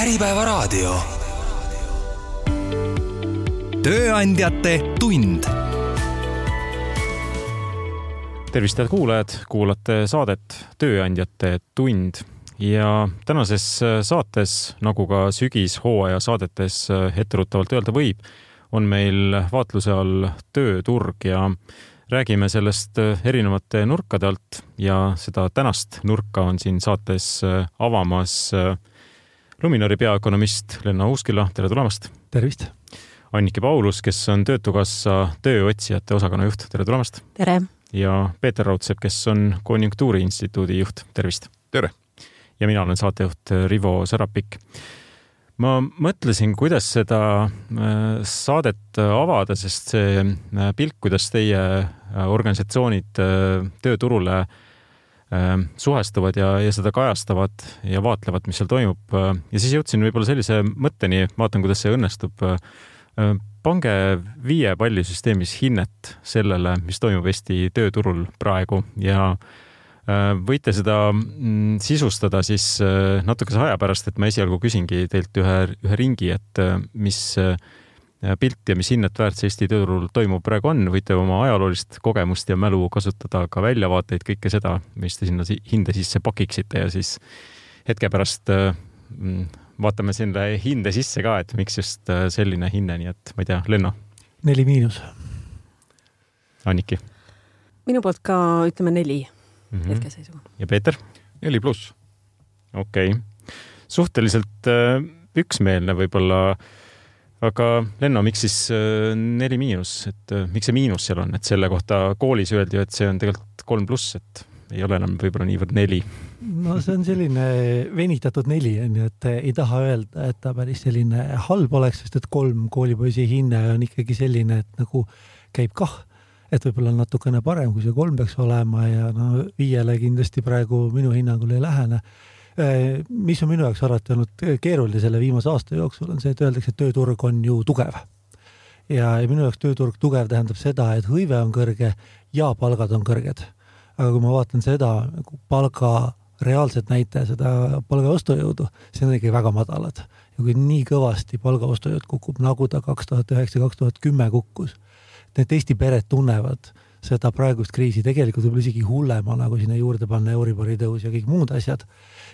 Äripäevaraadio. tööandjate tund. tervist, head kuulajad, kuulate saadet Tööandjate tund ja tänases saates, nagu ka sügishooaja saadetes etteruttavalt öelda võib, on meil vaatluse all tööturg ja räägime sellest erinevate nurkade alt ja seda tänast nurka on siin saates avamas Luminori peaökonomist Lenno Uusküla, tere tulemast! tervist! Anniki Paulus, kes on Töötukassa tööotsijate osakonna juht, tere tulemast! tere! ja Peeter Raudsepp, kes on Konjunktuuriinstituudi juht, tervist! tere! ja mina olen saatejuht Rivo Sarapik. ma mõtlesin, kuidas seda äh, saadet avada, sest see äh, pilk, kuidas teie äh, organisatsioonid tööturule suhestuvad ja, ja seda kajastavad ja vaatlevad, mis seal toimub. ja siis jõudsin võib-olla sellise mõtteni, vaatan, kuidas see õnnestub. pange viie palli süsteemis hinnet sellele, mis toimub Eesti tööturul praegu ja võite seda mm, sisustada siis natukese aja pärast, et ma esialgu küsingi teilt ühe, ühe ringi, et mis pilt ja mis hinnet väärt see Eesti tööturul toimub praegu on, võite oma ajaloolist kogemust ja mälu kasutada, ka väljavaateid, kõike seda, mis te sinna hinde sisse pakiksite ja siis hetke pärast mm, vaatame sinna hinde sisse ka, et miks just selline hinne, nii et ma ei tea, Lenno. neli miinus. Anniki. minu poolt ka ütleme neli mm -hmm. hetkeseisuga. ja Peeter? neli pluss. okei okay., suhteliselt äh, üksmeelne võib-olla aga Lenno, miks siis äh, neli miinus, et äh, miks see miinus seal on, et selle kohta koolis öeldi ju, et see on tegelikult kolm pluss, et ei ole enam võib-olla niivõrd neli. no see on selline venitatud neli on ju, et ei taha öelda, et ta päris selline halb oleks, sest et kolm koolipoisi hinne on ikkagi selline, et nagu käib kah, et võib-olla natukene parem, kui see kolm peaks olema ja no viiele kindlasti praegu minu hinnangul ei lähene. Äh, mis on minu jaoks alati olnud keeruline selle viimase aasta jooksul, on see, et öeldakse, et tööturg on ju tugev. ja, minu jaoks tööturg tugev tähendab seda, et hõive on kõrge ja palgad on kõrged. aga kui ma vaatan seda palga reaalset näitaja, seda palga ostujõudu, see on ikkagi väga madalad. ja kui nii kõvasti palga ostujõud kukub, nagu ta kaks tuhat üheksa, kaks tuhat kümme kukkus, need Eesti pered tunnevad seda praegust kriisi tegelikult võib-olla isegi hullemana, kui sinna juurde panna Euribori tõus ja kõik muud asjad,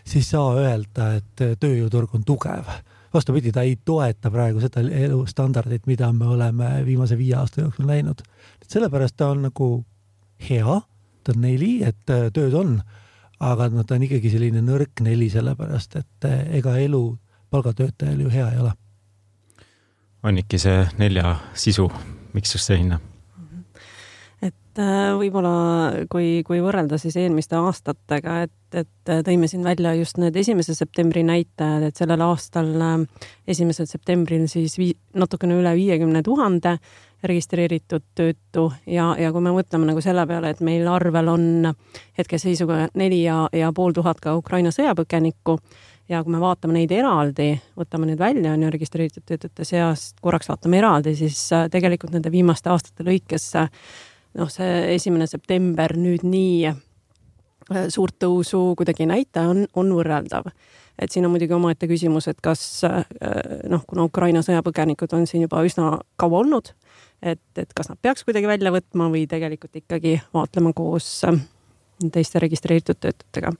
siis saa öelda, et tööjõuturg on tugev. vastupidi, ta ei toeta praegu seda elustandardit, mida me oleme viimase viie aasta jooksul näinud. sellepärast ta on nagu hea, ta on neli, et tööd on, aga noh, ta on ikkagi selline nõrk neli, sellepärast et ega elu palgatöötajal ju hea ei ole. Anniki, see nelja sisu, miks just see hinne? Et äh, võib-olla kui, kui võrrelda siis eelmiste aastatega, et, et tõime siin välja just need esimese septembri näitajad, et sellel aastal äh, esimesel septembril siis vii, natukene üle viiekümne tuhande registreeritud töötu ja, ja kui me mõtleme nagu selle peale, et meil arvel on hetkeseisuga neli ja, ja pool tuhat ka Ukraina sõjapõgenikku ja kui me vaatame neid eraldi, võtame need välja, on ju, registreeritud töötute seast, korraks vaatame eraldi, siis äh, tegelikult nende viimaste aastate lõikes noh, see esimene september nüüd nii äh, suurt tõusu kuidagi ei näita, on, on võrreldav. et siin on muidugi omaette küsimus, et kas äh, noh, kuna Ukraina sõjapõgenikud on siin juba üsna kaua olnud, et, et kas nad peaks kuidagi välja võtma või tegelikult ikkagi vaatlema koos äh, teiste registreeritud töötutega.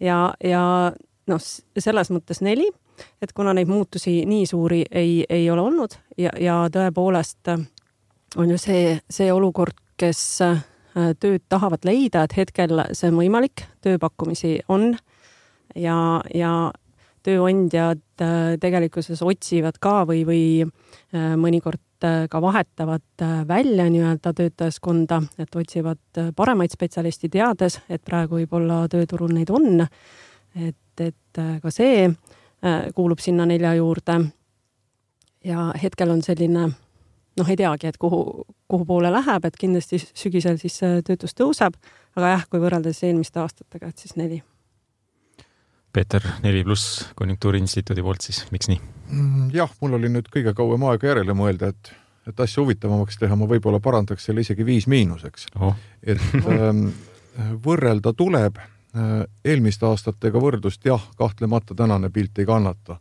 ja, ja noh, selles mõttes neli, et kuna neid muutusi nii suuri ei, ei ole olnud ja, ja tõepoolest on ju see, see olukord, kes äh, tööd tahavad leida, et hetkel see on võimalik, tööpakkumisi on ja, ja tööandjad äh, tegelikkuses otsivad ka või, või äh, mõnikord ka vahetavad välja nii-öelda töötajaskonda, et otsivad paremaid spetsialisti, teades, et praegu võib-olla tööturul neid on. et, et ka see kuulub sinna nelja juurde. ja hetkel on selline noh, ei teagi, et kuhu, kuhu poole läheb, et kindlasti sügisel siis töötus tõuseb, aga jah, kui võrrelda siis eelmiste aastatega, et siis neli. Peeter, neli pluss Konjunktuuriinstituudi poolt siis, miks nii? Mm, jah, mul oli nüüd kõige kauem aega järele mõelda, et, et asja huvitavamaks teha, ma võib-olla parandaks selle isegi viis miinuseks. Oh.. et ähm, võrrelda tuleb. Äh, eelmiste aastatega võrdlust, jah, kahtlemata tänane pilt ei kannata.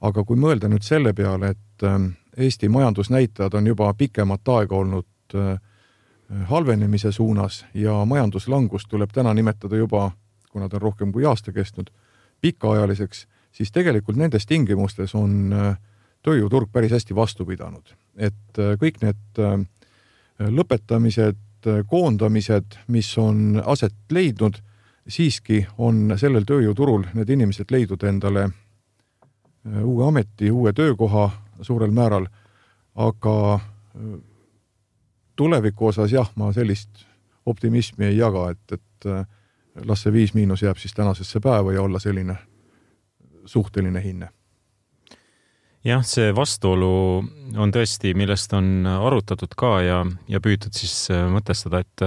Aga kui mõelda nüüd selle peale, et ähm, Eesti majandusnäitajad on juba pikemat aega olnud äh, halvenemise suunas ja majanduslangust tuleb täna nimetada juba, kuna ta on rohkem kui aasta kestnud, pikaajaliseks, siis tegelikult nendes tingimustes on äh, tööjõuturg päris hästi vastu pidanud. et äh, kõik need lõpetamised, koondamised, mis on aset leidnud, siiski on sellel tööjõuturul need inimesed leidnud endale uue ameti, uue töökoha suurel määral, aga äh, tuleviku osas jah, ma sellist optimismi ei jaga, et, et äh, las see Viis Miinus jääb siis tänasesse päeva ja olla selline suhteline hinne. jah, see vastuolu on tõesti, millest on arutatud ka ja, ja püütud siis mõtestada, et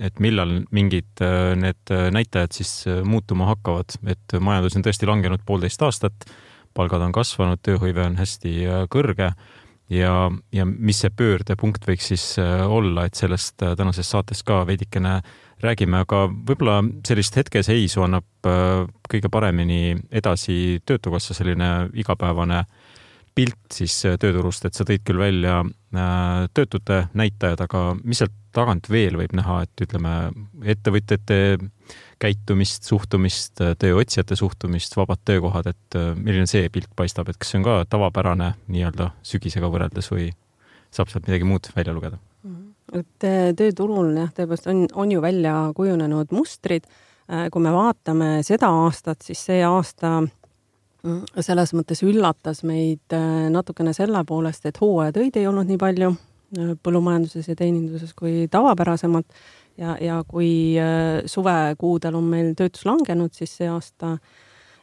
et millal mingid need näitajad siis muutuma hakkavad, et majandus on tõesti langenud poolteist aastat palgad on kasvanud, tööhõive on hästi äh, kõrge ja, ja mis see pöördepunkt võiks siis äh, olla, et sellest äh, tänases saates ka veidikene räägime, aga võib-olla sellist hetkeseisu annab kõige paremini edasi Töötukassa selline igapäevane pilt siis tööturust, et sa tõid küll välja töötute näitajad, aga mis sealt tagant veel võib näha, et ütleme, ettevõtjate käitumist, suhtumist, tööotsijate suhtumist, vabad töökohad, et äh, milline see pilt paistab, et kas see on ka tavapärane nii-öelda sügisega võrreldes või saab sealt midagi muud välja lugeda? Mhm. et äh, tööturul jah, tõepoolest on, on ju välja kujunenud mustrid. Äh, kui me vaatame seda aastat, siis see aasta mm, selles mõttes üllatas meid natukene selle poolest, et hooajatöid ei olnud nii palju põllumajanduses ja teeninduses kui tavapärasemalt ja, ja kui äh, suvekuudel on meil töötus langenud, siis see aasta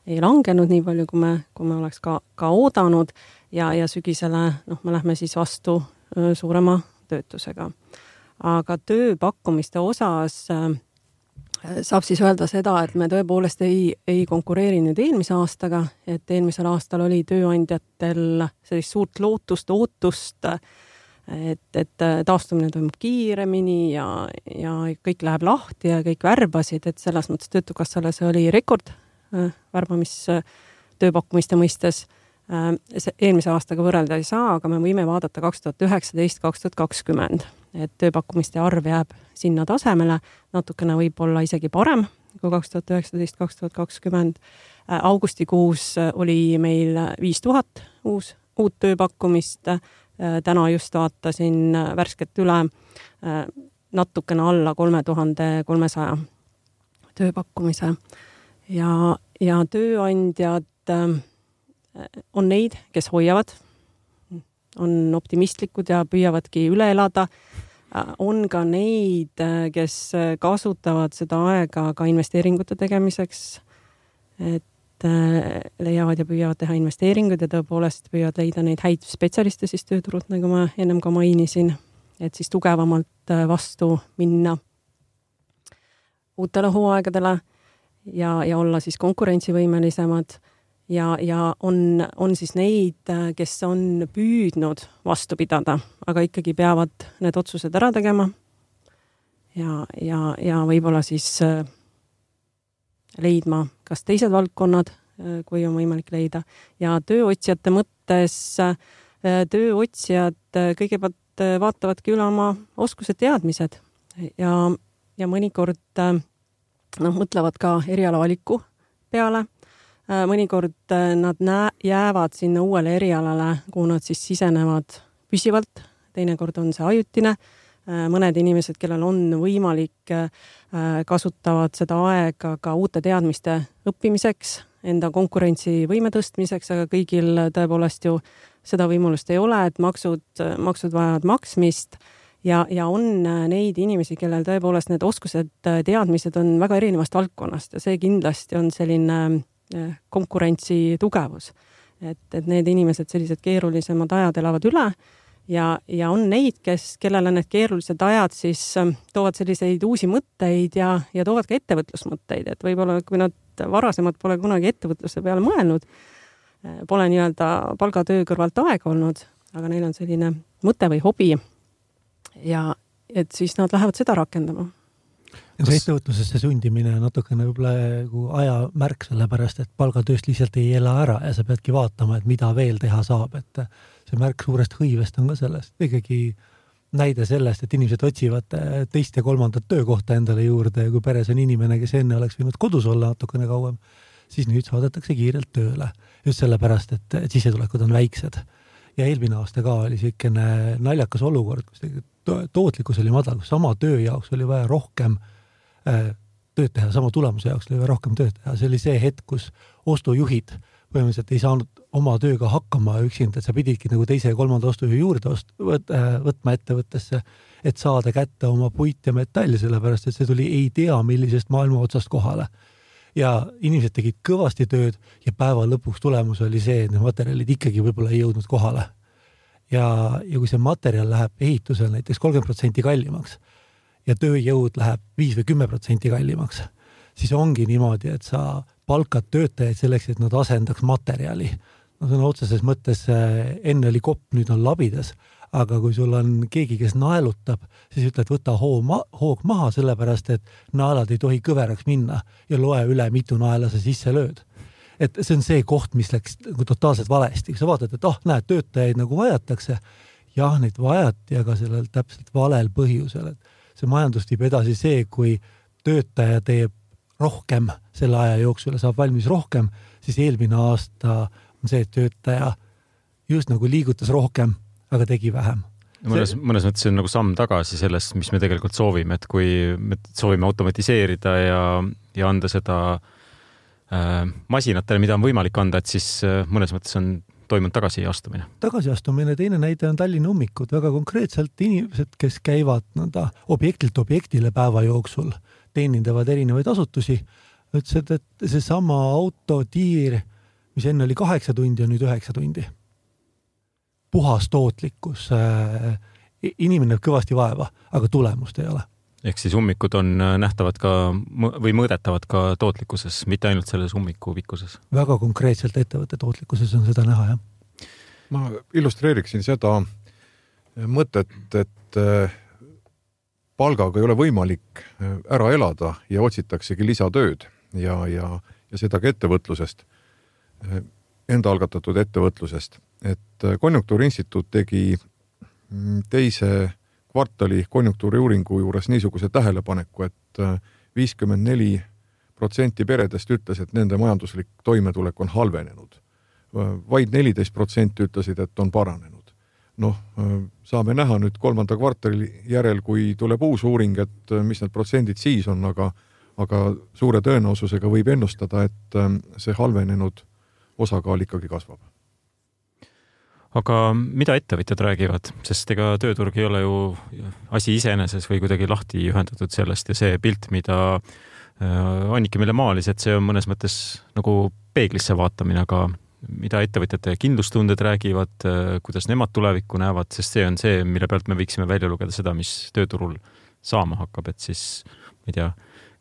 ei langenud nii palju, kui me, kui me oleks ka, ka oodanud ja, ja sügisele noh, me lähme siis vastu äh, suurema töötusega. aga tööpakkumiste osas äh, saab siis öelda seda, et me tõepoolest ei, ei konkureeri nüüd eelmise aastaga, et eelmisel aastal oli tööandjatel sellist suurt lootust, ootust äh, et, et äh, taastumine toimub kiiremini ja, ja kõik läheb lahti ja kõik värbasid, et selles mõttes Töötukassale see oli rekord äh, mõistes. Äh, eelmise aastaga võrrelda ei saa, aga me võime vaadata kaks tuhat üheksateist, kaks tuhat kakskümmend, et tööpakkumiste arv jääb sinna tasemele, natukene võib-olla isegi parem kui kaks tuhat üheksateist, kaks tuhat kakskümmend. augustikuus oli meil viis tuhat uus, uut tööpakkumist täna just vaatasin äh, värskelt üle äh, natukene alla kolme tuhande kolmesaja tööpakkumise ja, ja tööandjad on neid, kes hoiavad, on optimistlikud ja püüavadki üle elada. on ka neid, kes kasutavad seda aega ka investeeringute tegemiseks. et Äh, leiavad ja püüavad teha investeeringuid ja tõepoolest püüavad leida neid häid spetsialiste siis tööturult, nagu ma ennem ka mainisin, et siis tugevamalt äh, vastu minna uutele hooaegadele ja, ja olla siis konkurentsivõimelisemad ja, ja on, on siis neid, äh, kes on püüdnud vastu pidada, aga ikkagi peavad need otsused ära tegema. ja, ja, ja võib-olla siis leidma kas teised valdkonnad, äh, kui on võimalik leida. Ja tööotsijate mõttes äh, tööotsijad äh, kõigepealt vaatavadki üle oma oskused-teadmised ja, ja mõnikord noh, mõtlevad ka erialavaliku peale. mõnikord nad näe-, jäävad sinna uuele erialale, kuhu nad siis sisenevad püsivalt, teinekord on see ajutine. Äh, mõned inimesed, kellel on võimalik, äh, kasutavad seda aega ka uute teadmiste õppimiseks, enda konkurentsivõime tõstmiseks, aga kõigil tõepoolest ju seda võimalust ei ole, et maksud, maksud vajavad maksmist ja, ja on neid inimesi, kellel tõepoolest need oskused, teadmised on väga erinevast valdkonnast ja see kindlasti on selline äh, konkurentsi tugevus. et, et need inimesed, sellised keerulisemad ajad elavad üle ja, ja on neid, kes, kellele need keerulised ajad siis toovad selliseid uusi mõtteid ja, ja toovad ka ettevõtlusmõtteid, et võib-olla kui nad varasemalt pole kunagi ettevõtluse peale mõelnud, pole nii-öelda palgatöö kõrvalt aega olnud, aga neil on selline mõte või hobi. Ja et siis nad lähevad seda rakendama. Ja see ettevõtlusesse sundimine on natukene võib-olla nagu aja märk, sellepärast et palgatööst lihtsalt ei ela ära ja sa peadki vaatama, et mida veel teha saab, et see märk suurest hõivest on ka sellest. Ikkagi näide sellest, et inimesed otsivad teist ja kolmandat töökohta endale juurde ja kui peres on inimene, kes enne oleks võinud kodus olla natukene kauem, siis nüüd saadetakse kiirelt tööle. just sellepärast, et sissetulekud on väiksed. ja eelmine aasta ka oli niisugune naljakas olukord, kus tootlikkus oli madal, sama töö jaoks oli vaja rohkem äh, tööd teha, sama tulemuse jaoks oli vaja rohkem tööd teha, see oli see hetk, kus ostujuhid põhimõtteliselt ei saanud oma tööga hakkama üksinda, sa pididki nagu teise ja kolmanda ostujuhi juurde ost-, võt, äh, võtma ettevõttesse, et saada kätte oma puit ja metall, sellepärast et see tuli ei tea millisest maailma otsast kohale. ja inimesed tegid kõvasti tööd ja päeva lõpuks tulemus oli see, et need materjalid ikkagi võib-olla ei jõudnud kohale ja, ja kui see materjal läheb ehitusel näiteks kolmkümmend protsenti kallimaks ja tööjõud läheb viis või kümme protsenti kallimaks, siis ongi niimoodi, et sa palkad töötajaid selleks, et nad asendaks materjali. no sõna otseses mõttes äh, enne oli kopp, nüüd on labidas, aga kui sul on keegi, kes naelutab, siis ütled, võta hoo ma-, hoog maha, sellepärast et naelad ei tohi kõveraks minna ja loe üle, mitu naela sa sisse lööd et see on see koht, mis läks nagu totaalselt valesti, sa vaatad, et ah oh,, näed, töötajaid nagu vajatakse. jah, neid vajati, aga sellel täpselt valel põhjusel, et see majandust viib edasi see, kui töötaja teeb rohkem selle aja jooksul ja saab valmis rohkem, siis eelmine aasta on see, et töötaja just nagu liigutas rohkem, aga tegi vähem. Mõnes, mõnes mõttes see on nagu samm tagasi sellest, mis me tegelikult soovime, et kui me soovime automatiseerida ja, ja anda seda äh, Äh, masinatele, mida on võimalik anda, et siis äh, mõnes mõttes on toimunud tagasiastumine. tagasiastumine, teine näide on Tallinna ummikud, väga konkreetselt inimesed, kes käivad nõnda objektilt objektile päeva jooksul, teenindavad erinevaid asutusi, ütlesid, et seesama autotiir, mis enne oli kaheksa tundi, on nüüd üheksa tundi. puhas tootlikkus, äh, inimene näeb kõvasti vaeva, aga tulemust ei ole ehk siis ummikud on äh, nähtavad ka või mõõdetavad ka tootlikkuses, mitte ainult selles ummiku pikkuses? väga konkreetselt ettevõtte tootlikkuses on seda näha, jah. ma illustreeriksin seda mõtet, et äh, palgaga ei ole võimalik äh, ära elada ja otsitaksegi lisatööd ja, ja, ja seda ka ettevõtlusest, enda algatatud ettevõtlusest, et Konjunktuuriinstituut tegi mm, teise kvartali konjunktuuriuuringu juures niisuguse tähelepaneku, et äh, viiskümmend neli protsenti peredest ütles, et nende majanduslik toimetulek on halvenenud. vaid neliteist protsenti ütlesid, et on paranenud. Noh, äh, saame näha nüüd kolmanda kvartali järel, kui tuleb uus uuring, et äh, mis need protsendid siis on, aga aga suure tõenäosusega võib ennustada, et see halvenenud osakaal ikkagi kasvab. Aga mida ettevõtjad räägivad, sest ega tööturg ei ole ju asi iseeneses või kuidagi lahti ühendatud sellest ja see pilt, mida äh, Annike meile maalis, et see on mõnes mõttes nagu peeglisse vaatamine, aga mida ettevõtjate kindlustunded räägivad, äh, kuidas nemad tulevikku näevad, sest see on see, mille pealt me võiksime välja lugeda seda, mis tööturul saama hakkab, et siis ma ei tea,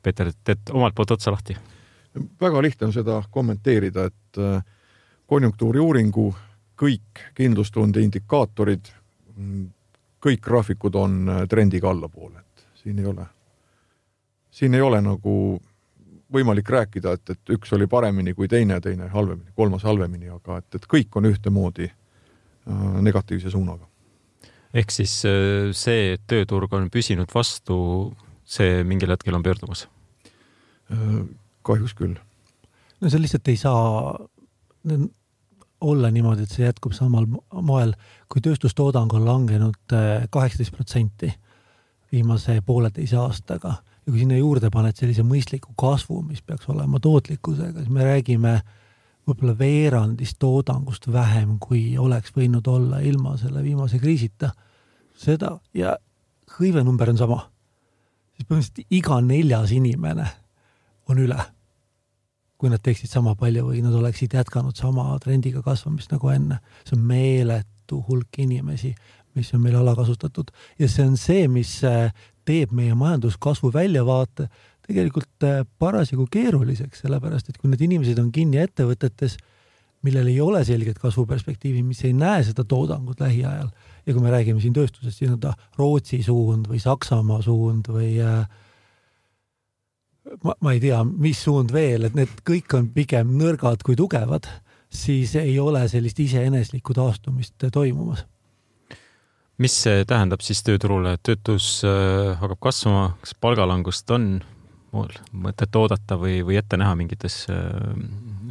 Peeter, teed omalt poolt otsa lahti. väga lihtne on seda kommenteerida, et äh, konjunktuuriuuringu kõik kindlustunde indikaatorid, kõik graafikud on äh, trendiga allapoole, et siin ei ole, siin ei ole nagu võimalik rääkida, et, et üks oli paremini kui teine, teine halvemini, kolmas halvemini, aga et, et kõik on ühtemoodi äh, negatiivse suunaga. ehk siis äh, see, et tööturg on püsinud vastu, see mingil hetkel on pöördumas? kahjuks küll. no see lihtsalt ei saa, olla niimoodi, et see jätkub samal moel, kui tööstustoodang on langenud äh, kaheksateist protsenti viimase pooleteise aastaga ja kui sinna juurde paned sellise mõistliku kasvu, mis peaks olema tootlikkusega, siis me räägime võib-olla veerandist toodangust vähem, kui oleks võinud olla ilma selle viimase kriisita. seda ja hõivenumber on sama. siis põhimõtteliselt iga neljas inimene on üle kui nad teeksid sama palju või nad oleksid jätkanud sama trendiga kasvamist nagu enne. see on meeletu hulk inimesi, mis on meil alakasutatud ja see on see, mis teeb meie majanduskasvu väljavaate tegelikult äh, parasjagu keeruliseks, sellepärast et kui need inimesed on kinni ettevõtetes, millel ei ole selget kasvuperspektiivi, mis ei näe seda toodangut lähiajal ja kui me räägime siin tööstusest, siis ta Rootsi suund või Saksamaa suund või äh, ma, ma ei tea, mis suund veel, et need kõik on pigem nõrgad kui tugevad, siis ei ole sellist iseeneslikku taastumist toimumas. Mis see tähendab siis tööturule, et töötus äh, hakkab kasvama, kas palgalangust on mõtet oodata või, või ette näha mingites äh,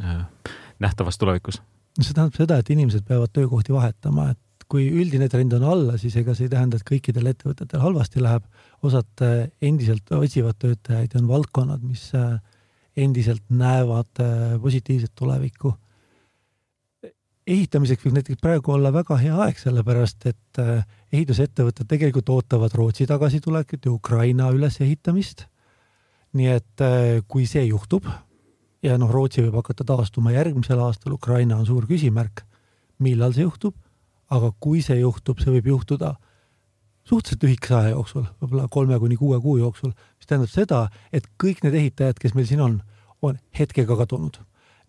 äh, nähtavas tulevikus? see tähendab seda, et inimesed peavad töökohti vahetama, et kui üldine trend on alla, siis ega see ei tähenda, et kõikidel ettevõtetel halvasti läheb. osad endiselt otsivad töötajaid ja on valdkonnad, mis endiselt näevad positiivset tulevikku. ehitamiseks võib näiteks praegu olla väga hea aeg, sellepärast et ehitusettevõtted tegelikult ootavad Rootsi tagasitulekut ja Ukraina ülesehitamist. nii et kui see juhtub ja noh, Rootsi võib hakata taastuma järgmisel aastal, Ukraina on suur küsimärk, millal see juhtub aga kui see juhtub, see võib juhtuda suhteliselt lühikese aja jooksul, võib-olla kolme kuni kuue kuu jooksul, mis tähendab seda, et kõik need ehitajad, kes meil siin on, on hetkega kadunud.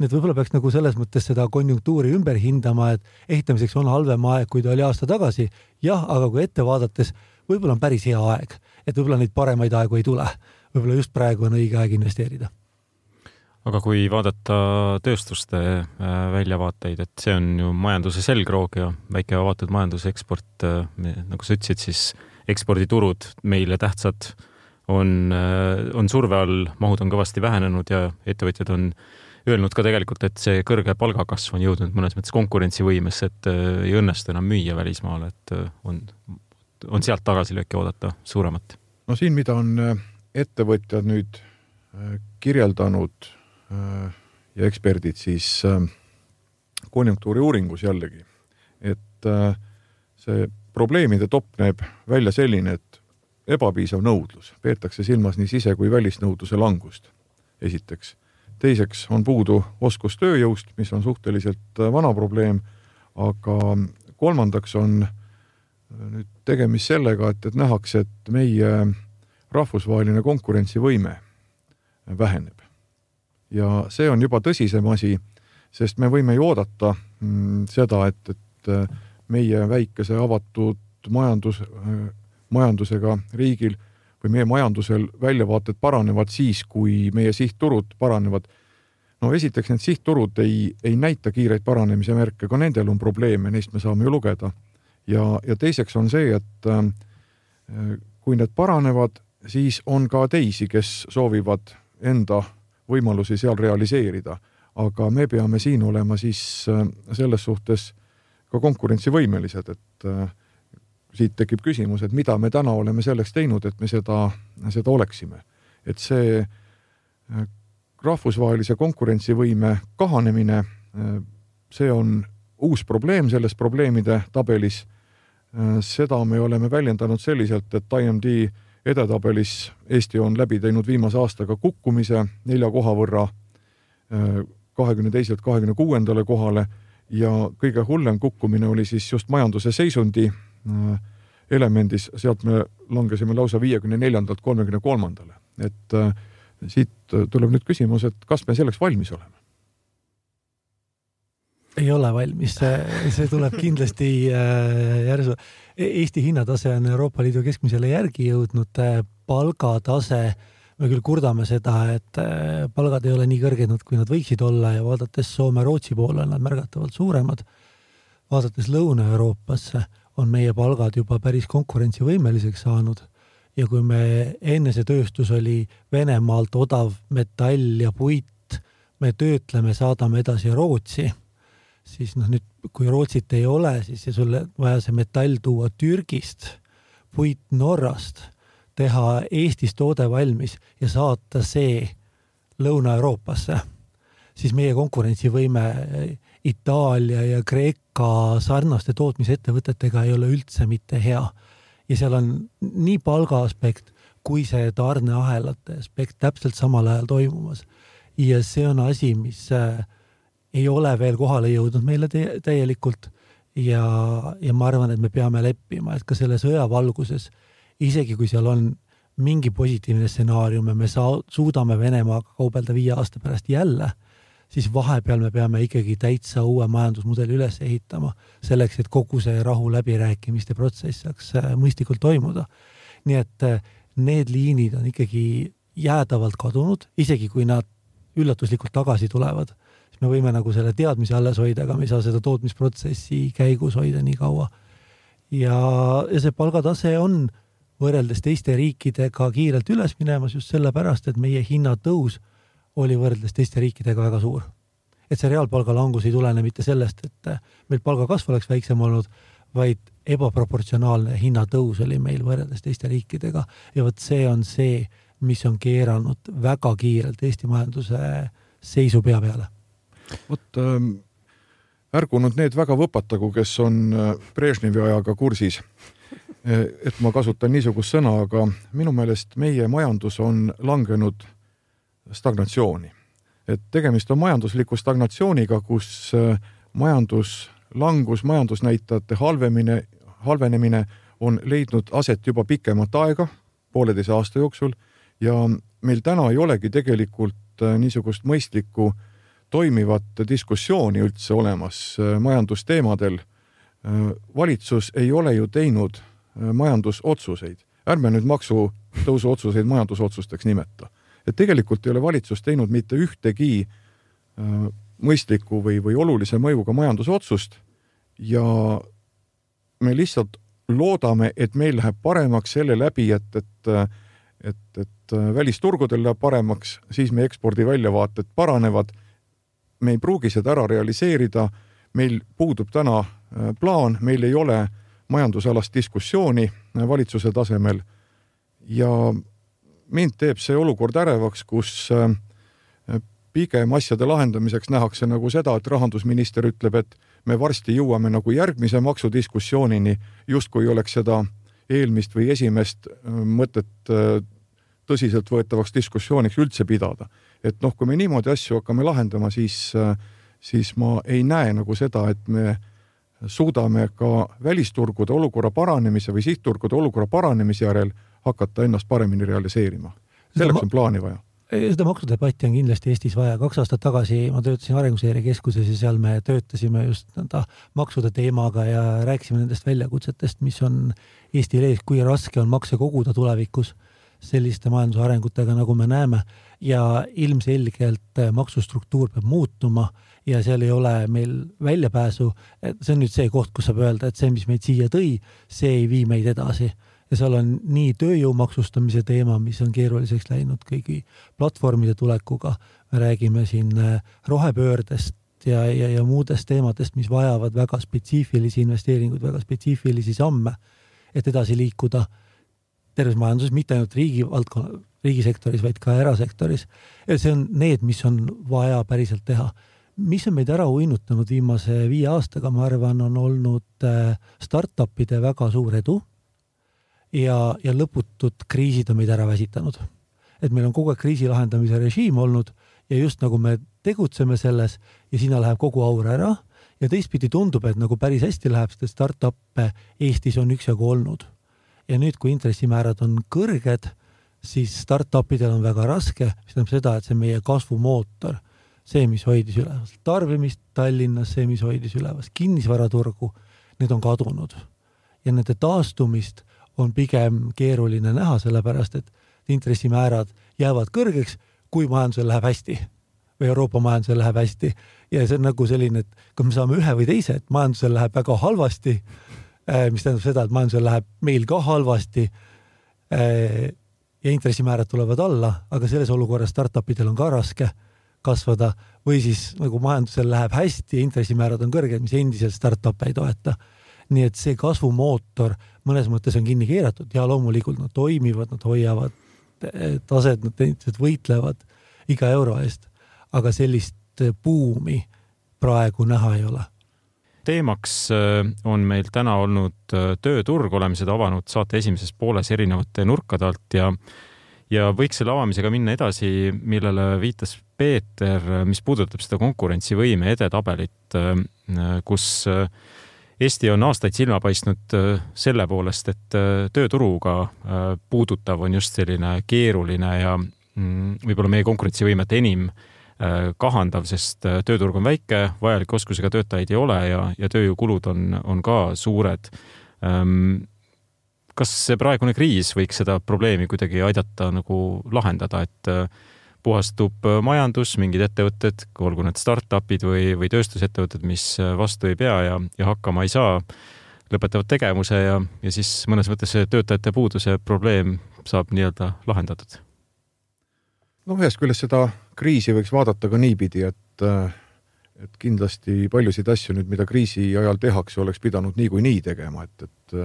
Nii et võib-olla peaks nagu selles mõttes seda konjunktuuri ümber hindama, et ehitamiseks on halvem aeg, kui ta oli aasta tagasi. jah, aga kui ette vaadates, võib-olla on päris hea aeg, et võib-olla neid paremaid aegu ei tule. võib-olla just praegu on õige aeg investeerida aga kui vaadata tööstuste äh, väljavaateid, et see on ju majanduse selgroog ja väike avatud majanduse eksport, äh, nagu sa ütlesid, siis eksporditurud meile tähtsad on, äh, on surve all, mahud on kõvasti vähenenud ja ettevõtjad on öelnud ka tegelikult, et see kõrge palgakasv on jõudnud mõnes mõttes konkurentsivõimesse, et ei õnnestu enam müüa välismaale, et on, on sealt tagasilööki oodata suuremat. no siin, mida on ettevõtjad nüüd kirjeldanud Äh, ja eksperdid siis äh, konjunktuuriuuringus jällegi, et äh, see probleemide topp näeb välja selline, et ebapiisav nõudlus, peetakse silmas nii sise- kui välisnõudluse langust, esiteks. Teiseks on puudu oskus tööjõust, mis on suhteliselt vana probleem, aga kolmandaks on nüüd tegemist sellega, et, et nähakse, et meie rahvusvaheline konkurentsivõime väheneb. Ja see on juba tõsisem asi, sest me võime ju oodata mm, seda, et, et äh, meie väikese avatud majandus, äh, majandusega riigil või meie majandusel väljavaated paranevad siis, kui meie sihtturud paranevad. no esiteks need sihtturud ei, ei näita kiireid paranemise märke, ka nendel on probleeme, neist me saame ju lugeda. ja, ja teiseks on see, et äh, kui need paranevad, siis on ka teisi, kes soovivad enda võimalusi seal realiseerida. aga me peame siin olema siis äh, selles suhtes ka konkurentsivõimelised, et äh, siit tekib küsimus, et mida me täna oleme selleks teinud, et me seda, seda oleksime. et see äh, rahvusvahelise konkurentsivõime kahanemine, see on uus probleem selles probleemide tabelis. seda me oleme väljendanud selliselt, et IMD edetabelis Eesti on läbi teinud viimase aastaga kukkumise nelja koha võrra äh, kahekümne teiselt kahekümne kuuendale kohale ja kõige hullem kukkumine oli siis just majanduse seisundi äh, elemendis, sealt me langesime lausa viiekümne neljandalt kolmekümne kolmandale. et äh, siit tuleb nüüd küsimus, et kas me selleks valmis oleme? ei ole valmis, see, tuleb kindlasti järsu Eesti hinnatase on Euroopa Liidu keskmisele järgi jõudnud, äh, palgatase, me küll kurdame seda, et äh, palgad ei ole nii kõrged, kui nad võiksid olla ja vaadates Soome-Rootsi poole on nad märgatavalt suuremad. vaadates Lõuna-Euroopasse on meie palgad juba päris konkurentsivõimeliseks saanud. Ja kui me enne see tööstus oli Venemaalt odav metall ja puit, me töötleme, saadame edasi Rootsi siis noh, nüüd kui Rootsit ei ole, siis sul vaja see metall tuua Türgist, puit Norrast, teha Eestis toode valmis ja saata see Lõuna-Euroopasse, siis meie konkurentsivõime Itaalia ja Kreeka sarnaste tootmisettevõtetega ei ole üldse mitte hea. ja seal on nii palga aspekt kui see tarneahelate aspekt täpselt samal ajal toimumas. ja see on asi, mis äh, ei ole veel kohale jõudnud meile täielikult ja, ja ma arvan, et me peame leppima, et ka selle sõja valguses, isegi kui seal on mingi positiivne stsenaarium ja me saa-, suudame Venemaaga kaubelda viie aasta pärast jälle, siis vahepeal me peame ikkagi täitsa uue majandusmudeli üles ehitama, selleks et kogu see rahu läbirääkimiste protsess saaks äh, mõistlikult toimuda. nii et äh, need liinid on ikkagi jäädavalt kadunud, isegi kui nad üllatuslikult tagasi tulevad, siis me võime nagu selle teadmise alles hoida, aga me ei saa seda tootmisprotsessi käigus hoida nii kaua. ja, ja see palgatase on võrreldes teiste riikidega kiirelt üles minemas just sellepärast, et meie hinnatõus oli võrreldes teiste riikidega väga suur. et see reaalpalga langus ei tulene mitte sellest, et meil palgakasv oleks väiksem olnud, vaid ebaproportsionaalne hinnatõus oli meil võrreldes teiste riikidega ja vot see on see, mis on keeranud väga kiirelt Eesti majanduse seisu pea peale. vot ähm, ärgu nüüd need väga võpatagu, kes on äh, Brežnevi ajaga kursis, äh, et ma kasutan niisugust sõna, aga minu meelest meie majandus on langenud stagnatsiooni. et tegemist on majandusliku stagnatsiooniga, kus äh, majanduslangus, majandusnäitajate halvemine, halvenemine on leidnud aset juba pikemat aega, pooleteise aasta jooksul ja meil täna ei olegi tegelikult äh, niisugust mõistlikku toimivat diskussiooni üldse olemas äh, majandusteemadel. Valitsus ei ole ju teinud majandusotsuseid, ärme nüüd maksutõusu otsuseid majandusotsusteks nimeta. Et tegelikult ei ole valitsus teinud mitte ühtegi mõistlikku või, või olulise mõjuga majandusotsust ja me lihtsalt loodame, et meil läheb paremaks selle läbi, et, et et, et äh, välisturgudel läheb paremaks, siis meie ekspordiväljavaated paranevad. me ei pruugi seda ära realiseerida. meil puudub täna äh, plaan, meil ei ole majandusalast diskussiooni äh, valitsuse tasemel. ja mind teeb see olukord ärevaks, kus pigem asjade lahendamiseks nähakse nagu seda, et rahandusminister ütleb, et me varsti jõuame nagu järgmise maksudiskussioonini, justkui oleks seda eelmist või esimest äh, mõtet äh, tõsiseltvõetavaks diskussiooniks üldse pidada. et noh, kui me niimoodi asju hakkame lahendama, siis, äh, siis ma ei näe nagu seda, et me suudame ka välisturgude olukorra paranemise või sihtturgude olukorra paranemise järel hakata ennast paremini realiseerima. selleks on plaani vaja seda maksudebatti on kindlasti Eestis vaja. kaks aastat tagasi ma töötasin Arenguseire Keskuses ja seal me töötasime just nõnda maksude teemaga ja rääkisime nendest väljakutsetest, mis on Eestil ees, kui raske on makse koguda tulevikus selliste majanduse arengutega, nagu me näeme ja ilmselgelt maksustruktuur peab muutuma ja seal ei ole meil väljapääsu. see on nüüd see koht, kus saab öelda, et see, mis meid siia tõi, see ei vii meid edasi ja seal on nii tööjõu maksustamise teema, mis on keeruliseks läinud kõigi platvormide tulekuga, me räägime siin äh, rohepöördest ja, ja, ja muudest teemadest, mis vajavad väga spetsiifilisi investeeringuid, väga spetsiifilisi samme, et edasi liikuda terves majanduses, mitte ainult riigi valdkonna, riigisektoris, vaid ka erasektoris. ja see on need, mis on vaja päriselt teha. mis on meid ära uinutanud viimase viie aastaga, ma arvan, on olnud äh, startup'ide väga suur edu ja, ja lõputud kriisid on meid ära väsitanud. et meil on kogu aeg kriisi lahendamise režiim olnud ja just nagu me tegutseme selles ja sinna läheb kogu aur ära ja teistpidi tundub, et nagu päris hästi läheb, sest startup'e Eestis on üksjagu olnud. ja nüüd, kui intressimäärad on kõrged, siis startup idel on väga raske, mis tähendab seda, et see meie kasvumootor, see, mis hoidis üleval tarbimist Tallinnas, see, mis hoidis üleval kinnisvaraturgu, need on kadunud. ja nende taastumist on pigem keeruline näha, sellepärast et intressimäärad jäävad kõrgeks, kui majandusel läheb hästi või Euroopa majandusel läheb hästi. Ja see on nagu selline, et kas me saame ühe või teise, et majandusel läheb väga halvasti, äh, mis tähendab seda, et majandusel läheb meil ka halvasti äh, ja intressimäärad tulevad alla, aga selles olukorras startup idel on ka raske kasvada või siis nagu majandusel läheb hästi ja intressimäärad on kõrged, mis endiselt startup'e ei toeta nii et see kasvumootor mõnes mõttes on kinni keeratud. Ja loomulikult nad toimivad, nad hoiavad eh, taset, nad endiselt võitlevad iga euro eest, aga sellist eh, buumi praegu näha ei ole. Teemaks eh, on meil täna olnud tööturg, oleme seda avanud saate esimeses pooles erinevate nurkade alt ja ja võiks selle avamisega minna edasi, millele viitas Peeter, mis puudutab seda konkurentsivõime edetabelit, kus Eesti on aastaid silma paistnud äh, selle poolest, et äh, tööturuga äh, puudutav on just selline keeruline ja mm, võib-olla meie konkurentsivõimet enim kahandav, sest tööturg on väike, vajaliku oskusega töötajaid ei ole ja, ja tööjõukulud on, on ka suured. Ähm, kas see praegune kriis võiks seda probleemi kuidagi aidata nagu lahendada, et puhastub majandus, mingid ettevõtted, olgu need startup'id või, või tööstusettevõtted, mis vastu ei pea ja, ja hakkama ei saa, lõpetavad tegevuse ja, ja siis mõnes mõttes see töötajate puuduse probleem saab nii-öelda lahendatud. noh, ühest küljest seda kriisi võiks vaadata ka niipidi, et et kindlasti paljusid asju nüüd, mida kriisi ajal tehakse, oleks pidanud niikuinii tegema, et, et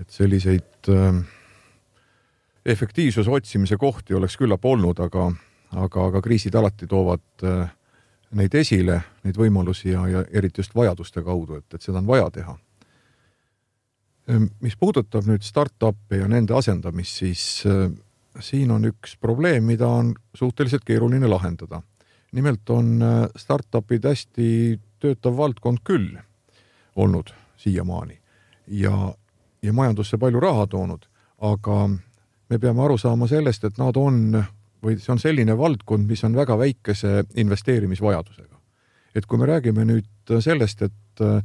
et selliseid äh, efektiivsuse otsimise kohti oleks küllap olnud, aga, aga, aga kriisid alati toovad äh, neid esile, neid võimalusi ja, ja eriti just vajaduste kaudu, et, et seda on vaja teha. Ehm, mis puudutab nüüd startup'e ja nende asendamist, siis äh, siin on üks probleem, mida on suhteliselt keeruline lahendada. nimelt on äh, startup'id hästi töötav valdkond küll olnud siiamaani ja, ja majandusse palju raha toonud, aga me peame aru saama sellest, et nad on või see on selline valdkond, mis on väga väikese investeerimisvajadusega. et kui me räägime nüüd sellest, et äh,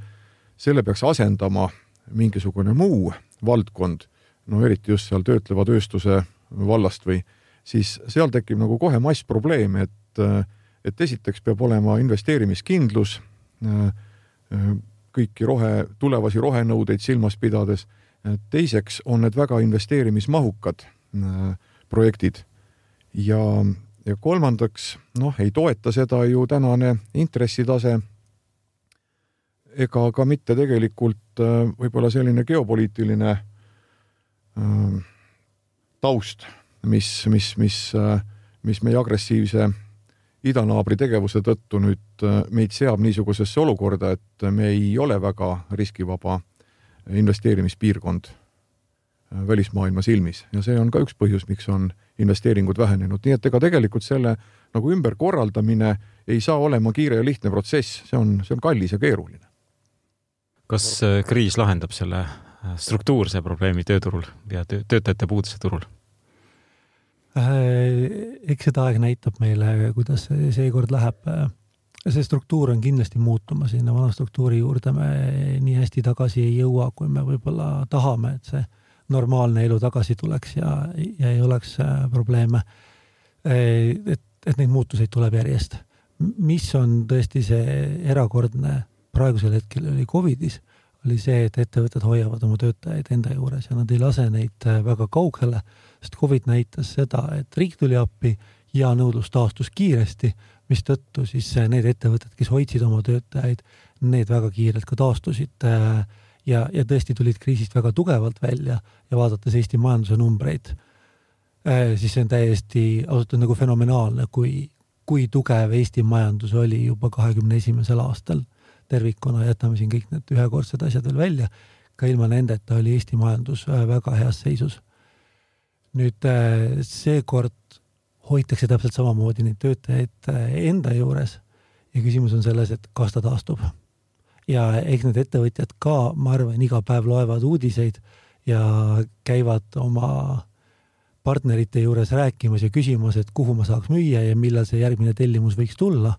selle peaks asendama mingisugune muu valdkond, no eriti just seal töötleva tööstuse vallast või, siis seal tekib nagu kohe massprobleem, et, äh, et esiteks peab olema investeerimiskindlus, äh, kõiki rohe, tulevasi rohenõudeid silmas pidades, teiseks on need väga investeerimismahukad projektid ja, ja kolmandaks, noh, ei toeta seda ju tänane intressitase. Ega ka mitte tegelikult äh, võib-olla selline geopoliitiline äh, taust, mis, mis, mis, äh, mis meie agressiivse idanaabri tegevuse tõttu nüüd meid seab niisugusesse olukorda, et me ei ole väga riskivaba investeerimispiirkond välismaailma silmis ja see on ka üks põhjus, miks on investeeringud vähenenud, nii et ega tegelikult selle nagu ümberkorraldamine ei saa olema kiire ja lihtne protsess, see on, see on kallis ja keeruline. kas äh, kriis lahendab selle äh, struktuurse probleemi tööturul ja töötajate puuduse turul? Äh, eks seda aeg näitab meile, kuidas see seekord läheb. see struktuur on kindlasti muutumas, sinna vana struktuuri juurde me nii hästi tagasi ei jõua, kui me võib-olla tahame, et see normaalne elu tagasi tuleks ja, ja ei oleks äh, probleeme. Äh, et, et neid muutuseid tuleb järjest. mis on tõesti see erakordne praegusel hetkel oli Covidis, oli see, et ettevõtted hoiavad oma töötajaid enda juures ja nad ei lase neid äh, väga kaugele, sest Covid näitas seda, et riik tuli appi ja nõudlus taastus kiiresti, mistõttu siis need ettevõtted, kes hoidsid oma töötajaid, need väga kiirelt ka taastusid äh, ja, ja tõesti tulid kriisist väga tugevalt välja ja vaadates Eesti majanduse numbreid, äh, siis see on täiesti ausalt öeldes nagu fenomenaalne, kui, kui tugev Eesti majandus oli juba kahekümne esimesel aastal tervikuna, jätame siin kõik need ühekordsed asjad veel välja, ka ilma nendeta oli Eesti majandus äh, väga heas seisus. nüüd äh, seekord hoitakse täpselt samamoodi neid töötajaid enda juures ja küsimus on selles, et kas ta taastub ja eks need ettevõtjad ka, ma arvan, iga päev loevad uudiseid ja käivad oma partnerite juures rääkimas ja küsimas, et kuhu ma saaks müüa ja millal see järgmine tellimus võiks tulla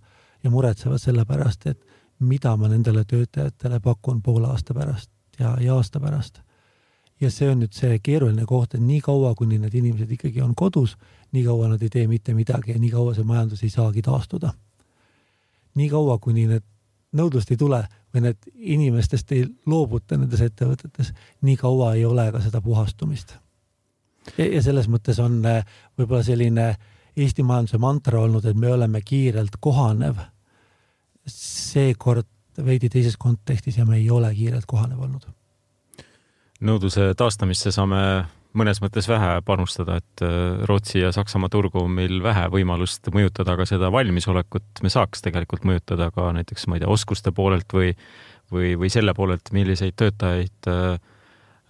ja muretsevad selle pärast, et mida ma nendele töötajatele pakun poole aasta pärast ja, ja aasta pärast. ja see on nüüd see keeruline koht, et nii kaua, kuni need inimesed ikkagi on kodus, nii kaua nad ei tee mitte midagi ja nii kaua see majandus ei saagi taastuda. nii kaua, kuni need nõudlust ei tule, või need inimestest ei loobuta nendes ettevõtetes, nii kaua ei ole ka seda puhastumist. ja selles mõttes on äh, võib-olla selline Eesti majanduse mantra olnud, et me oleme kiirelt kohanev. seekord veidi teises kontekstis ja me ei ole kiirelt kohanev olnud. nõudluse taastamisse saame mõnes mõttes vähe panustada, et äh, Rootsi ja Saksamaa turgu on meil vähe võimalust mõjutada, aga seda valmisolekut me saaks tegelikult mõjutada ka näiteks, ma ei tea, oskuste poolelt või, või, või selle poolelt, milliseid töötajaid äh,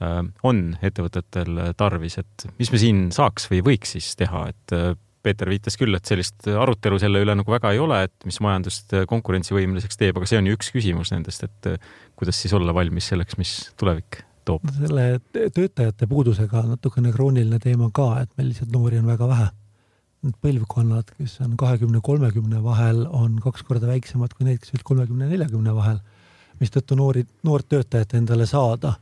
äh, on ettevõtetel tarvis, et mis me siin saaks või võiks siis teha, et Peeter viitas küll, et sellist arutelu selle üle nagu väga ei ole, et mis majandust konkurentsivõimeliseks teeb, aga see on ju üks küsimus nendest, et kuidas siis olla valmis selleks, mis tulevik toob? selle töötajate puudusega natukene krooniline teema ka, et meil lihtsalt noori on väga vähe. Need põlvkonnad, kes on kahekümne, kolmekümne vahel, on kaks korda väiksemad kui need, kes olid kolmekümne, neljakümne vahel, mistõttu noori, noort töötajat endale saada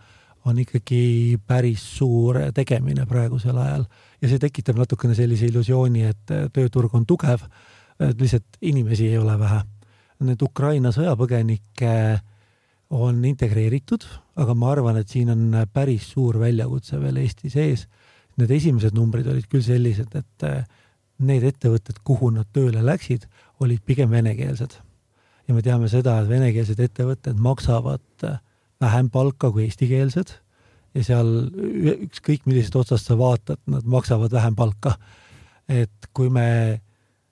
on ikkagi päris suur tegemine praegusel ajal ja see tekitab natukene sellise illusiooni, et tööturg on tugev, lihtsalt inimesi ei ole vähe. Need Ukraina sõjapõgenikke on integreeritud, aga ma arvan, et siin on päris suur väljakutse veel Eesti sees. Need esimesed numbrid olid küll sellised, et need ettevõtted, kuhu nad tööle läksid, olid pigem venekeelsed. ja me teame seda, et venekeelsed ettevõtted maksavad vähem palka kui eestikeelsed ja seal ükskõik millisest otsast sa vaatad, nad maksavad vähem palka. et kui me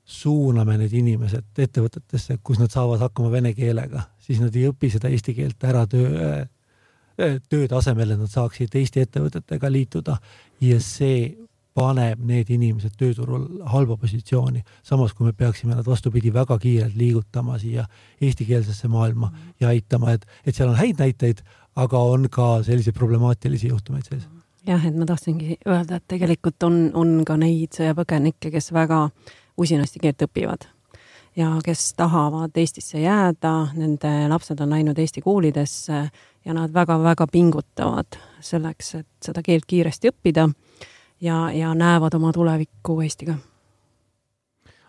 suuname need inimesed ettevõtetesse, kus nad saavad hakkama vene keelega, siis nad ei õpi seda eesti keelt ära töö, töö tasemel, et nad saaksid Eesti ettevõtetega liituda ja see paneb need inimesed tööturul halba positsiooni, samas kui me peaksime nad vastupidi väga kiirelt liigutama siia eestikeelsesse maailma ja aitama, et, et seal on häid näiteid, aga on ka selliseid problemaatilisi juhtumeid sees. jah, et ma tahtsingi öelda, et tegelikult on, on ka neid sõjapõgenikke, kes väga usinasti keelt õpivad ja kes tahavad Eestisse jääda, nende lapsed on läinud Eesti koolidesse ja nad väga-väga pingutavad selleks, et seda keelt kiiresti õppida ja, ja näevad oma tulevikku Eestiga.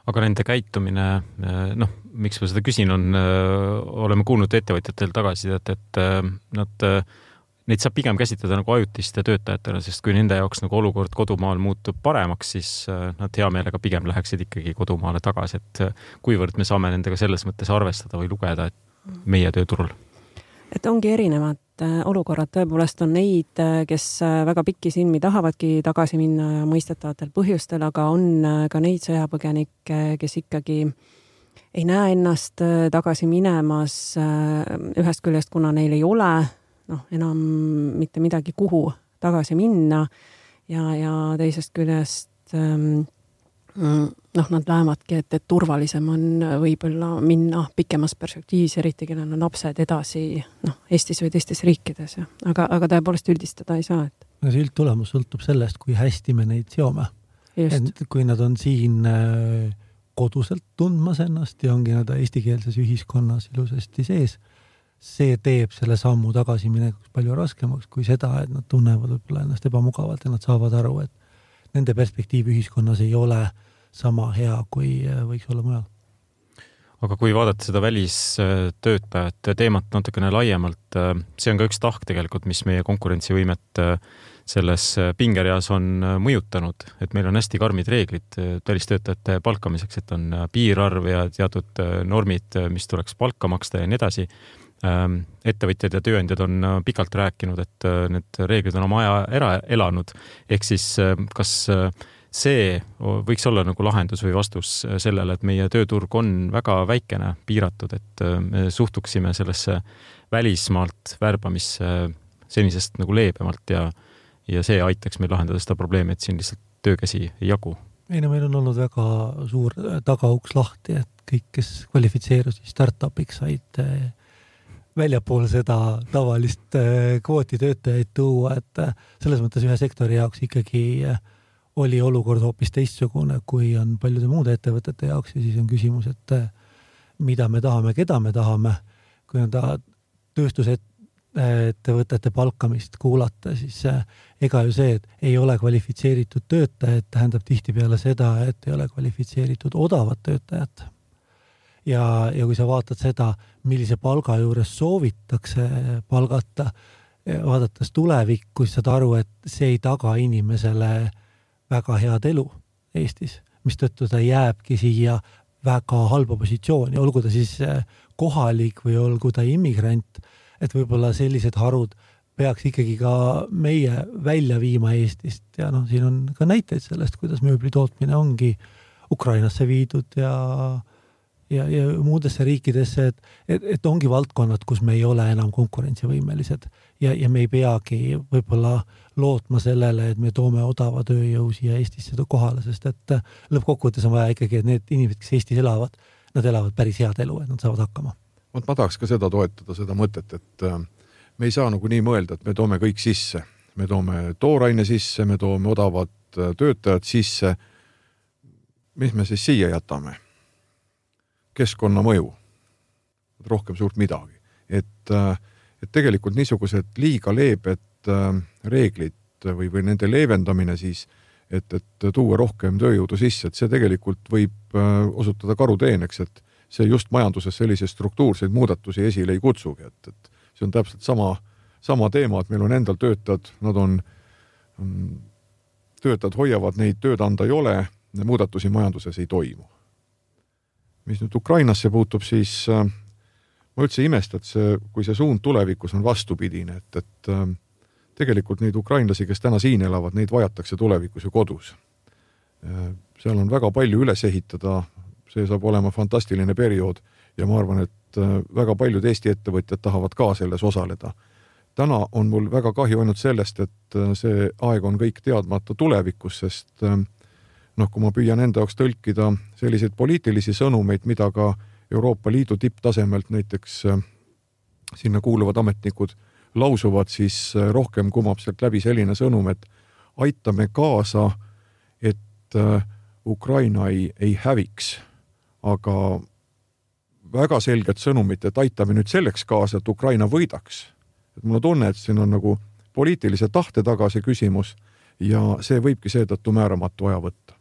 aga nende käitumine, noh, miks ma seda küsin, on, oleme kuulnud ettevõtjatel tagasisidet, et nad, neid saab pigem käsitleda nagu ajutiste töötajatena, sest kui nende jaoks nagu olukord kodumaal muutub paremaks, siis nad hea meelega pigem läheksid ikkagi kodumaale tagasi, et kuivõrd me saame nendega selles mõttes arvestada või lugeda, et meie tööturul? Et ongi erinevad äh, olukorrad, tõepoolest on neid, äh, kes äh, väga pikisilmi tahavadki tagasi minna ja mõistetavatel põhjustel, aga on ka neid sõjapõgenikke, kes ikkagi ei näe ennast tagasi minemas ühest küljest, kuna neil ei ole noh, enam mitte midagi, kuhu tagasi minna ja, ja teisest küljest ähm, noh, nad näevadki, et, et turvalisem on võib-olla minna pikemas perspektiivis, eriti kellel on lapsed edasi noh, Eestis või teistes riikides ja aga, aga tõepoolest üldistada ei saa, et. no see üldtulemus sõltub sellest, kui hästi me neid seome. et kui nad on siin äh, koduselt tundmas ennast ja ongi nad eestikeelses ühiskonnas ilusasti sees, see teeb selle sammu tagasiminekuks palju raskemaks kui seda, et nad tunnevad võib-olla ennast ebamugavalt ja nad saavad aru, et nende perspektiiv ühiskonnas ei ole äh, sama hea, kui äh, võiks olla mujal. aga kui vaadata seda välistöötajate teemat natukene laiemalt, äh, see on ka üks tahk tegelikult, mis meie konkurentsivõimet äh, selles pingereas on mõjutanud, et meil on hästi karmid reeglid välistöötajate palkamiseks, et on piirarv ja teatud normid, mis tuleks palka maksta ja nii edasi ähm, ettevõtjad ja tööandjad on pikalt rääkinud, et need reeglid on oma aja ära elanud. ehk siis kas see võiks olla nagu lahendus või vastus sellele, et meie tööturg on väga väikene, piiratud, et äh, me suhtuksime sellesse välismaalt värbamisse senisest nagu leebemalt ja, ja see aitaks meil lahendada seda probleemi, et siin lihtsalt töökäsi ei jagu. ei no meil on olnud väga suur tagauks lahti, et kõik, kes kvalifitseerusid startup'iks, said äh, väljapool seda tavalist äh, kvooti töötajaid tuua, et selles mõttes ühe sektori jaoks ikkagi äh, oli olukord hoopis teistsugune, kui on paljude muude ettevõtete jaoks ja siis on küsimus, et eh, mida me tahame, keda me tahame. kui on ta tööstusettevõtete palkamist kuulata, siis eh, ega ju see, et ei ole kvalifitseeritud töötajad, tähendab tihtipeale seda, et ei ole kvalifitseeritud odavat töötajat. ja, ja kui sa vaatad seda, millise palga juures soovitakse palgata, vaadates tulevikku, siis saad aru, et see ei taga inimesele äh, väga head elu Eestis, mistõttu ta jääbki siia väga halba positsiooni, olgu ta siis äh, kohalik või olgu ta immigrant, et võib-olla sellised harud peaks ikkagi ka meie välja viima Eestist. Ja noh, siin on ka näiteid sellest, kuidas mööbli tootmine ongi Ukrainasse viidud ja ja, ja muudesse riikidesse, et, et, et ongi valdkonnad, kus me ei ole enam konkurentsivõimelised ja, ja me ei peagi võib-olla lootma sellele, et me toome odava tööjõu siia Eestisse kohale, sest et lõppkokkuvõttes on vaja ikkagi, et need inimesed, kes Eestis elavad, nad elavad päris head elu, et nad saavad hakkama. vot ma tahaks ka seda toetada, seda mõtet, et äh, me ei saa nagu nii mõelda, et me toome kõik sisse, me toome tooraine sisse, me toome odavad äh, töötajad sisse. mis me siis siia jätame? keskkonnamõju, rohkem suurt midagi, et, äh, et tegelikult niisugused liiga leebed äh, reeglid või, või nende leevendamine siis, et, et tuua rohkem tööjõudu sisse, et see tegelikult võib osutuda karuteeneks, et see just majanduses selliseid struktuurseid muudatusi esile ei kutsugi, et, et see on täpselt sama, sama teema, et meil on endal töötajad, nad on, töötajad hoiavad neid, tööd anda ei ole, muudatusi majanduses ei toimu. mis nüüd Ukrainasse puutub, siis äh, ma üldse ei imesta, et see, kui see suund tulevikus on vastupidine, et, et äh, tegelikult neid ukrainlasi, kes täna siin elavad, neid vajatakse tulevikus ju kodus. Äh, seal on väga palju üles ehitada, see saab olema fantastiline periood ja ma arvan, et äh, väga paljud Eesti ettevõtjad tahavad ka selles osaleda. täna on mul väga kahju ainult sellest, et see aeg on kõik teadmata tulevikus, sest noh, kui ma püüan enda jaoks tõlkida selliseid poliitilisi sõnumeid, mida ka Euroopa Liidu tipptasemelt näiteks äh, sinna kuuluvad ametnikud lausuvad, siis äh, rohkem kumab sealt läbi selline sõnum, et aitame kaasa, et äh, Ukraina ei, ei häviks. aga väga selget sõnumit, et aitame nüüd selleks kaasa, et Ukraina võidaks. et mul on tunne, et siin on nagu poliitilise tahte taga see küsimus ja see võibki seetõttu määramatu aja võtta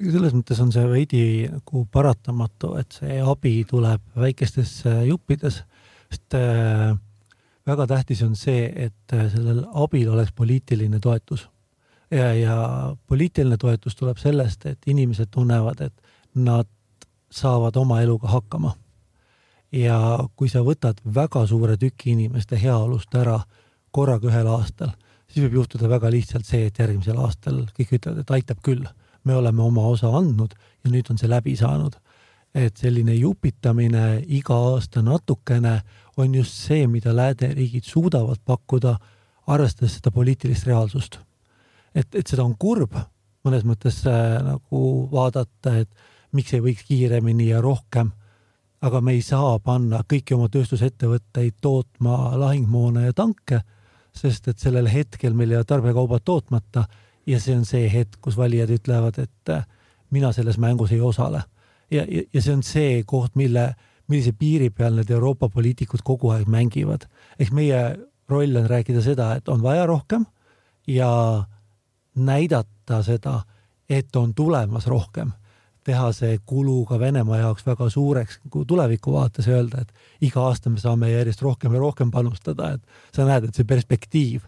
selles mõttes on see veidi nagu paratamatu, et see abi tuleb väikestes juppides, sest äh, väga tähtis on see, et äh, sellel abil oleks poliitiline toetus. ja, ja poliitiline toetus tuleb sellest, et inimesed tunnevad, et nad saavad oma eluga hakkama. ja kui sa võtad väga suure tüki inimeste heaolust ära korraga ühel aastal, siis võib juhtuda väga lihtsalt see, et järgmisel aastal kõik ütlevad, et aitab küll me oleme oma osa andnud ja nüüd on see läbi saanud. et selline jupitamine iga aasta natukene on just see, mida lääneriigid suudavad pakkuda, arvestades seda poliitilist reaalsust. et, et seda on kurb mõnes mõttes äh, nagu vaadata, et miks ei võiks kiiremini ja rohkem, aga me ei saa panna kõiki oma tööstusettevõtteid tootma lahingmoona ja tanke, sest et sellel hetkel meil jäävad tarbekaubad tootmata ja see on see hetk, kus valijad ütlevad, et äh, mina selles mängus ei osale. ja, ja, ja see on see koht, mille, millise piiri peal need Euroopa poliitikud kogu aeg mängivad. ehk meie roll on rääkida seda, et on vaja rohkem ja näidata seda, et on tulemas rohkem teha see kulu ka Venemaa jaoks väga suureks kui tuleviku vaates öelda, et iga aasta me saame järjest rohkem ja rohkem panustada, et sa näed, et see perspektiiv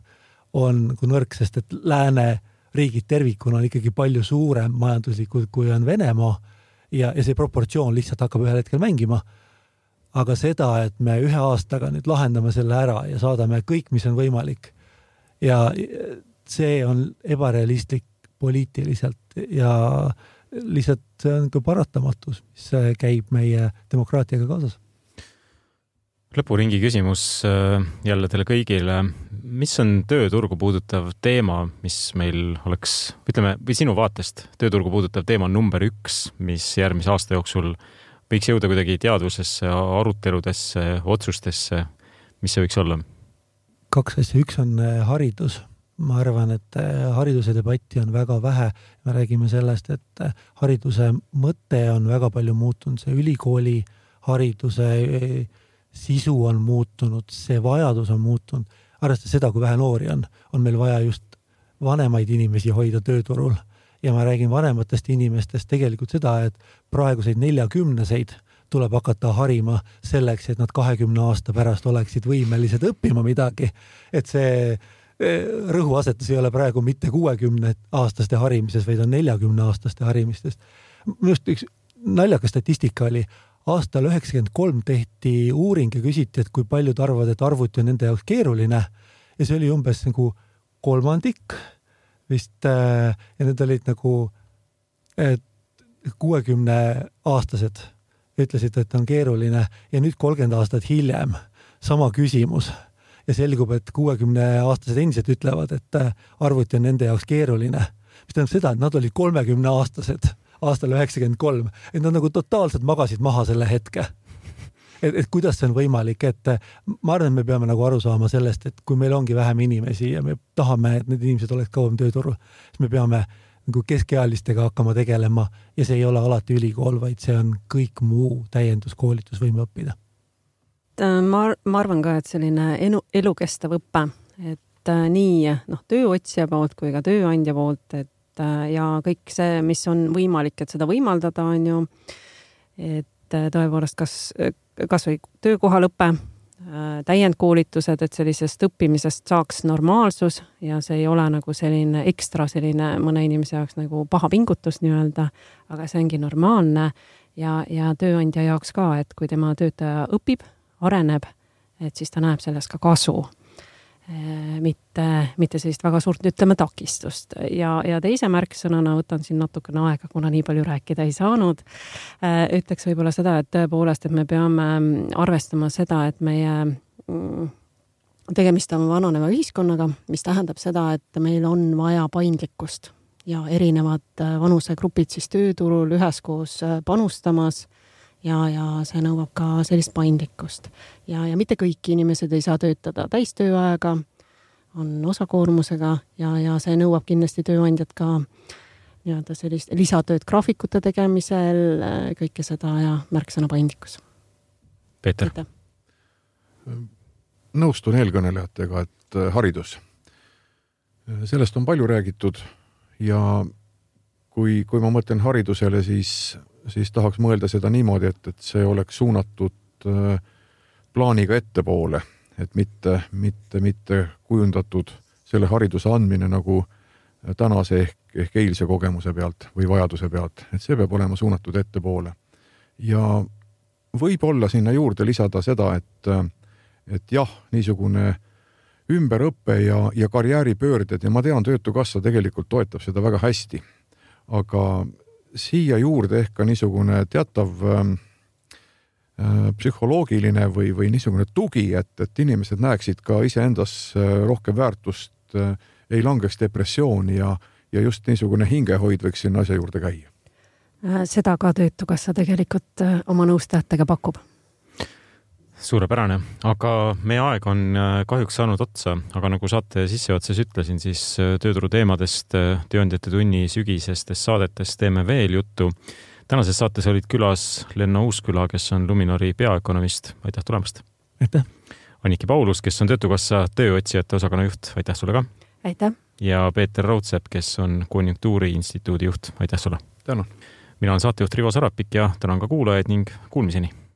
on nagu nõrk, sest et lääne riigid tervikuna on ikkagi palju suurem majanduslikult, kui on Venemaa. Ja, ja see proportsioon lihtsalt hakkab ühel hetkel mängima. aga seda, et me ühe aastaga nüüd lahendame selle ära ja saadame kõik, mis on võimalik. Ja see on ebarealistlik poliitiliselt ja lihtsalt see on ka paratamatus, mis käib meie demokraatiaga kaasas lõpuringi küsimus äh, jälle teile kõigile. mis on tööturgu puudutav teema, mis meil oleks, ütleme, või sinu vaatest tööturgu puudutav teema number üks, mis järgmise aasta jooksul võiks jõuda kuidagi teadvusesse, aruteludesse, otsustesse, mis see võiks olla? kaks asja, üks on äh, haridus. ma arvan, et äh, hariduse debatti on väga vähe. me räägime sellest, et hariduse mõte on väga palju muutunud, see ülikooli hariduse sisu on muutunud, see vajadus on muutunud, arvestades seda, kui vähe noori on, on meil vaja just vanemaid inimesi hoida tööturul ja ma räägin vanematest inimestest tegelikult seda, et praeguseid neljakümneseid tuleb hakata harima selleks, et nad kahekümne aasta pärast oleksid võimelised õppima midagi. et see eh, rõhuasetus ei ole praegu mitte kuuekümne aastaste harimises, vaid on neljakümne aastaste harimistes. minu arust üks naljakas statistika oli, aastal üheksakümmend kolm tehti uuring ja küsiti, et kui paljud arvavad, et arvuti on nende jaoks keeruline. Ja see oli umbes nagu kolmandik vist äh, ja need olid nagu kuuekümne aastased ütlesid, et on keeruline. Ja nüüd kolmkümmend aastat hiljem sama küsimus. Ja selgub, et kuuekümne aastased endiselt ütlevad, et äh, arvuti on nende jaoks keeruline, mis tähendab seda, et nad olid kolmekümne aastased aastal üheksakümmend kolm, et nad nagu totaalselt magasid maha selle hetke. et, et kuidas see on võimalik, et ma arvan, et me peame nagu aru saama sellest, et kui meil ongi vähem inimesi ja me tahame, et need inimesed oleks kauem tööturul, siis me peame nagu keskealistega hakkama tegelema ja see ei ole alati ülikool, vaid see on kõik muu täienduskoolitus võime õppida. ma, ma arvan ka, et selline elu, elukestev õpe, et nii noh, tööotsija poolt kui ka tööandja poolt, et ja kõik see, mis on võimalik, et seda võimaldada, on ju. et tõepoolest, kas, kasvõi töökohalõpe, täiendkoolitused, et sellisest õppimisest saaks normaalsus ja see ei ole nagu selline ekstra selline mõne inimese jaoks nagu paha pingutus nii-öelda, aga see ongi normaalne ja, ja tööandja jaoks ka, et kui tema töötaja õpib, areneb, et siis ta näeb sellest ka kasu mitte, mitte sellist väga suurt, ütleme, takistust ja, ja teise märksõnana võtan siin natukene aega, kuna nii palju rääkida ei saanud. ütleks võib-olla seda, et tõepoolest, et me peame arvestama seda, et meie mm, tegemist on vananeva ühiskonnaga, mis tähendab seda, et meil on vaja paindlikkust ja erinevad vanusegrupid siis tööturul üheskoos panustamas ja, ja see nõuab ka sellist paindlikkust. ja, ja mitte kõik inimesed ei saa töötada täistööajaga, on osakoormusega ja, ja see nõuab kindlasti tööandjat ka nii-öelda sellist lisatööd graafikute tegemisel, kõike seda ja märksõna paindlikkus. Peeter. nõustun eelkõnelejatega, et äh, haridus, sellest on palju räägitud ja kui, kui ma mõtlen haridusele, siis siis tahaks mõelda seda niimoodi, et, et see oleks suunatud äh, plaaniga ettepoole, et mitte, mitte, mitte kujundatud selle hariduse andmine nagu tänase ehk, ehk eilse kogemuse pealt või vajaduse pealt, et see peab olema suunatud ettepoole. ja võib-olla sinna juurde lisada seda, et, et jah, niisugune ümberõpe ja, ja karjääripöörded ja ma tean, Töötukassa tegelikult toetab seda väga hästi. Aga siia juurde ehk ka niisugune teatav ähm, äh, psühholoogiline või, või niisugune tugi, et, et inimesed näeksid ka iseendas äh, rohkem väärtust äh,, ei langeks depressiooni ja, ja just niisugune hingehoid võiks sinna asja juurde käia. Seda ka Töötukassa tegelikult oma nõustajatega pakub suurepärane, aga meie aeg on äh, kahjuks saanud otsa, aga nagu saate sissejuhatuses ütlesin, siis äh, tööturu teemadest, äh, Tööandjate tunni sügisestest saadetest teeme veel juttu. tänases saates olid külas Lenno Uusküla, kes on Luminori peaökonomist, aitäh tulemast! aitäh! Anniki Paulus, kes on Töötukassa tööotsijate osakonna juht, aitäh sulle ka! aitäh! ja Peeter Raudsepp, kes on Konjunktuuriinstituudi juht, aitäh sulle! tänan! mina olen saatejuht Rivo Sarapik ja tänan ka kuulajaid ning kuulmiseni!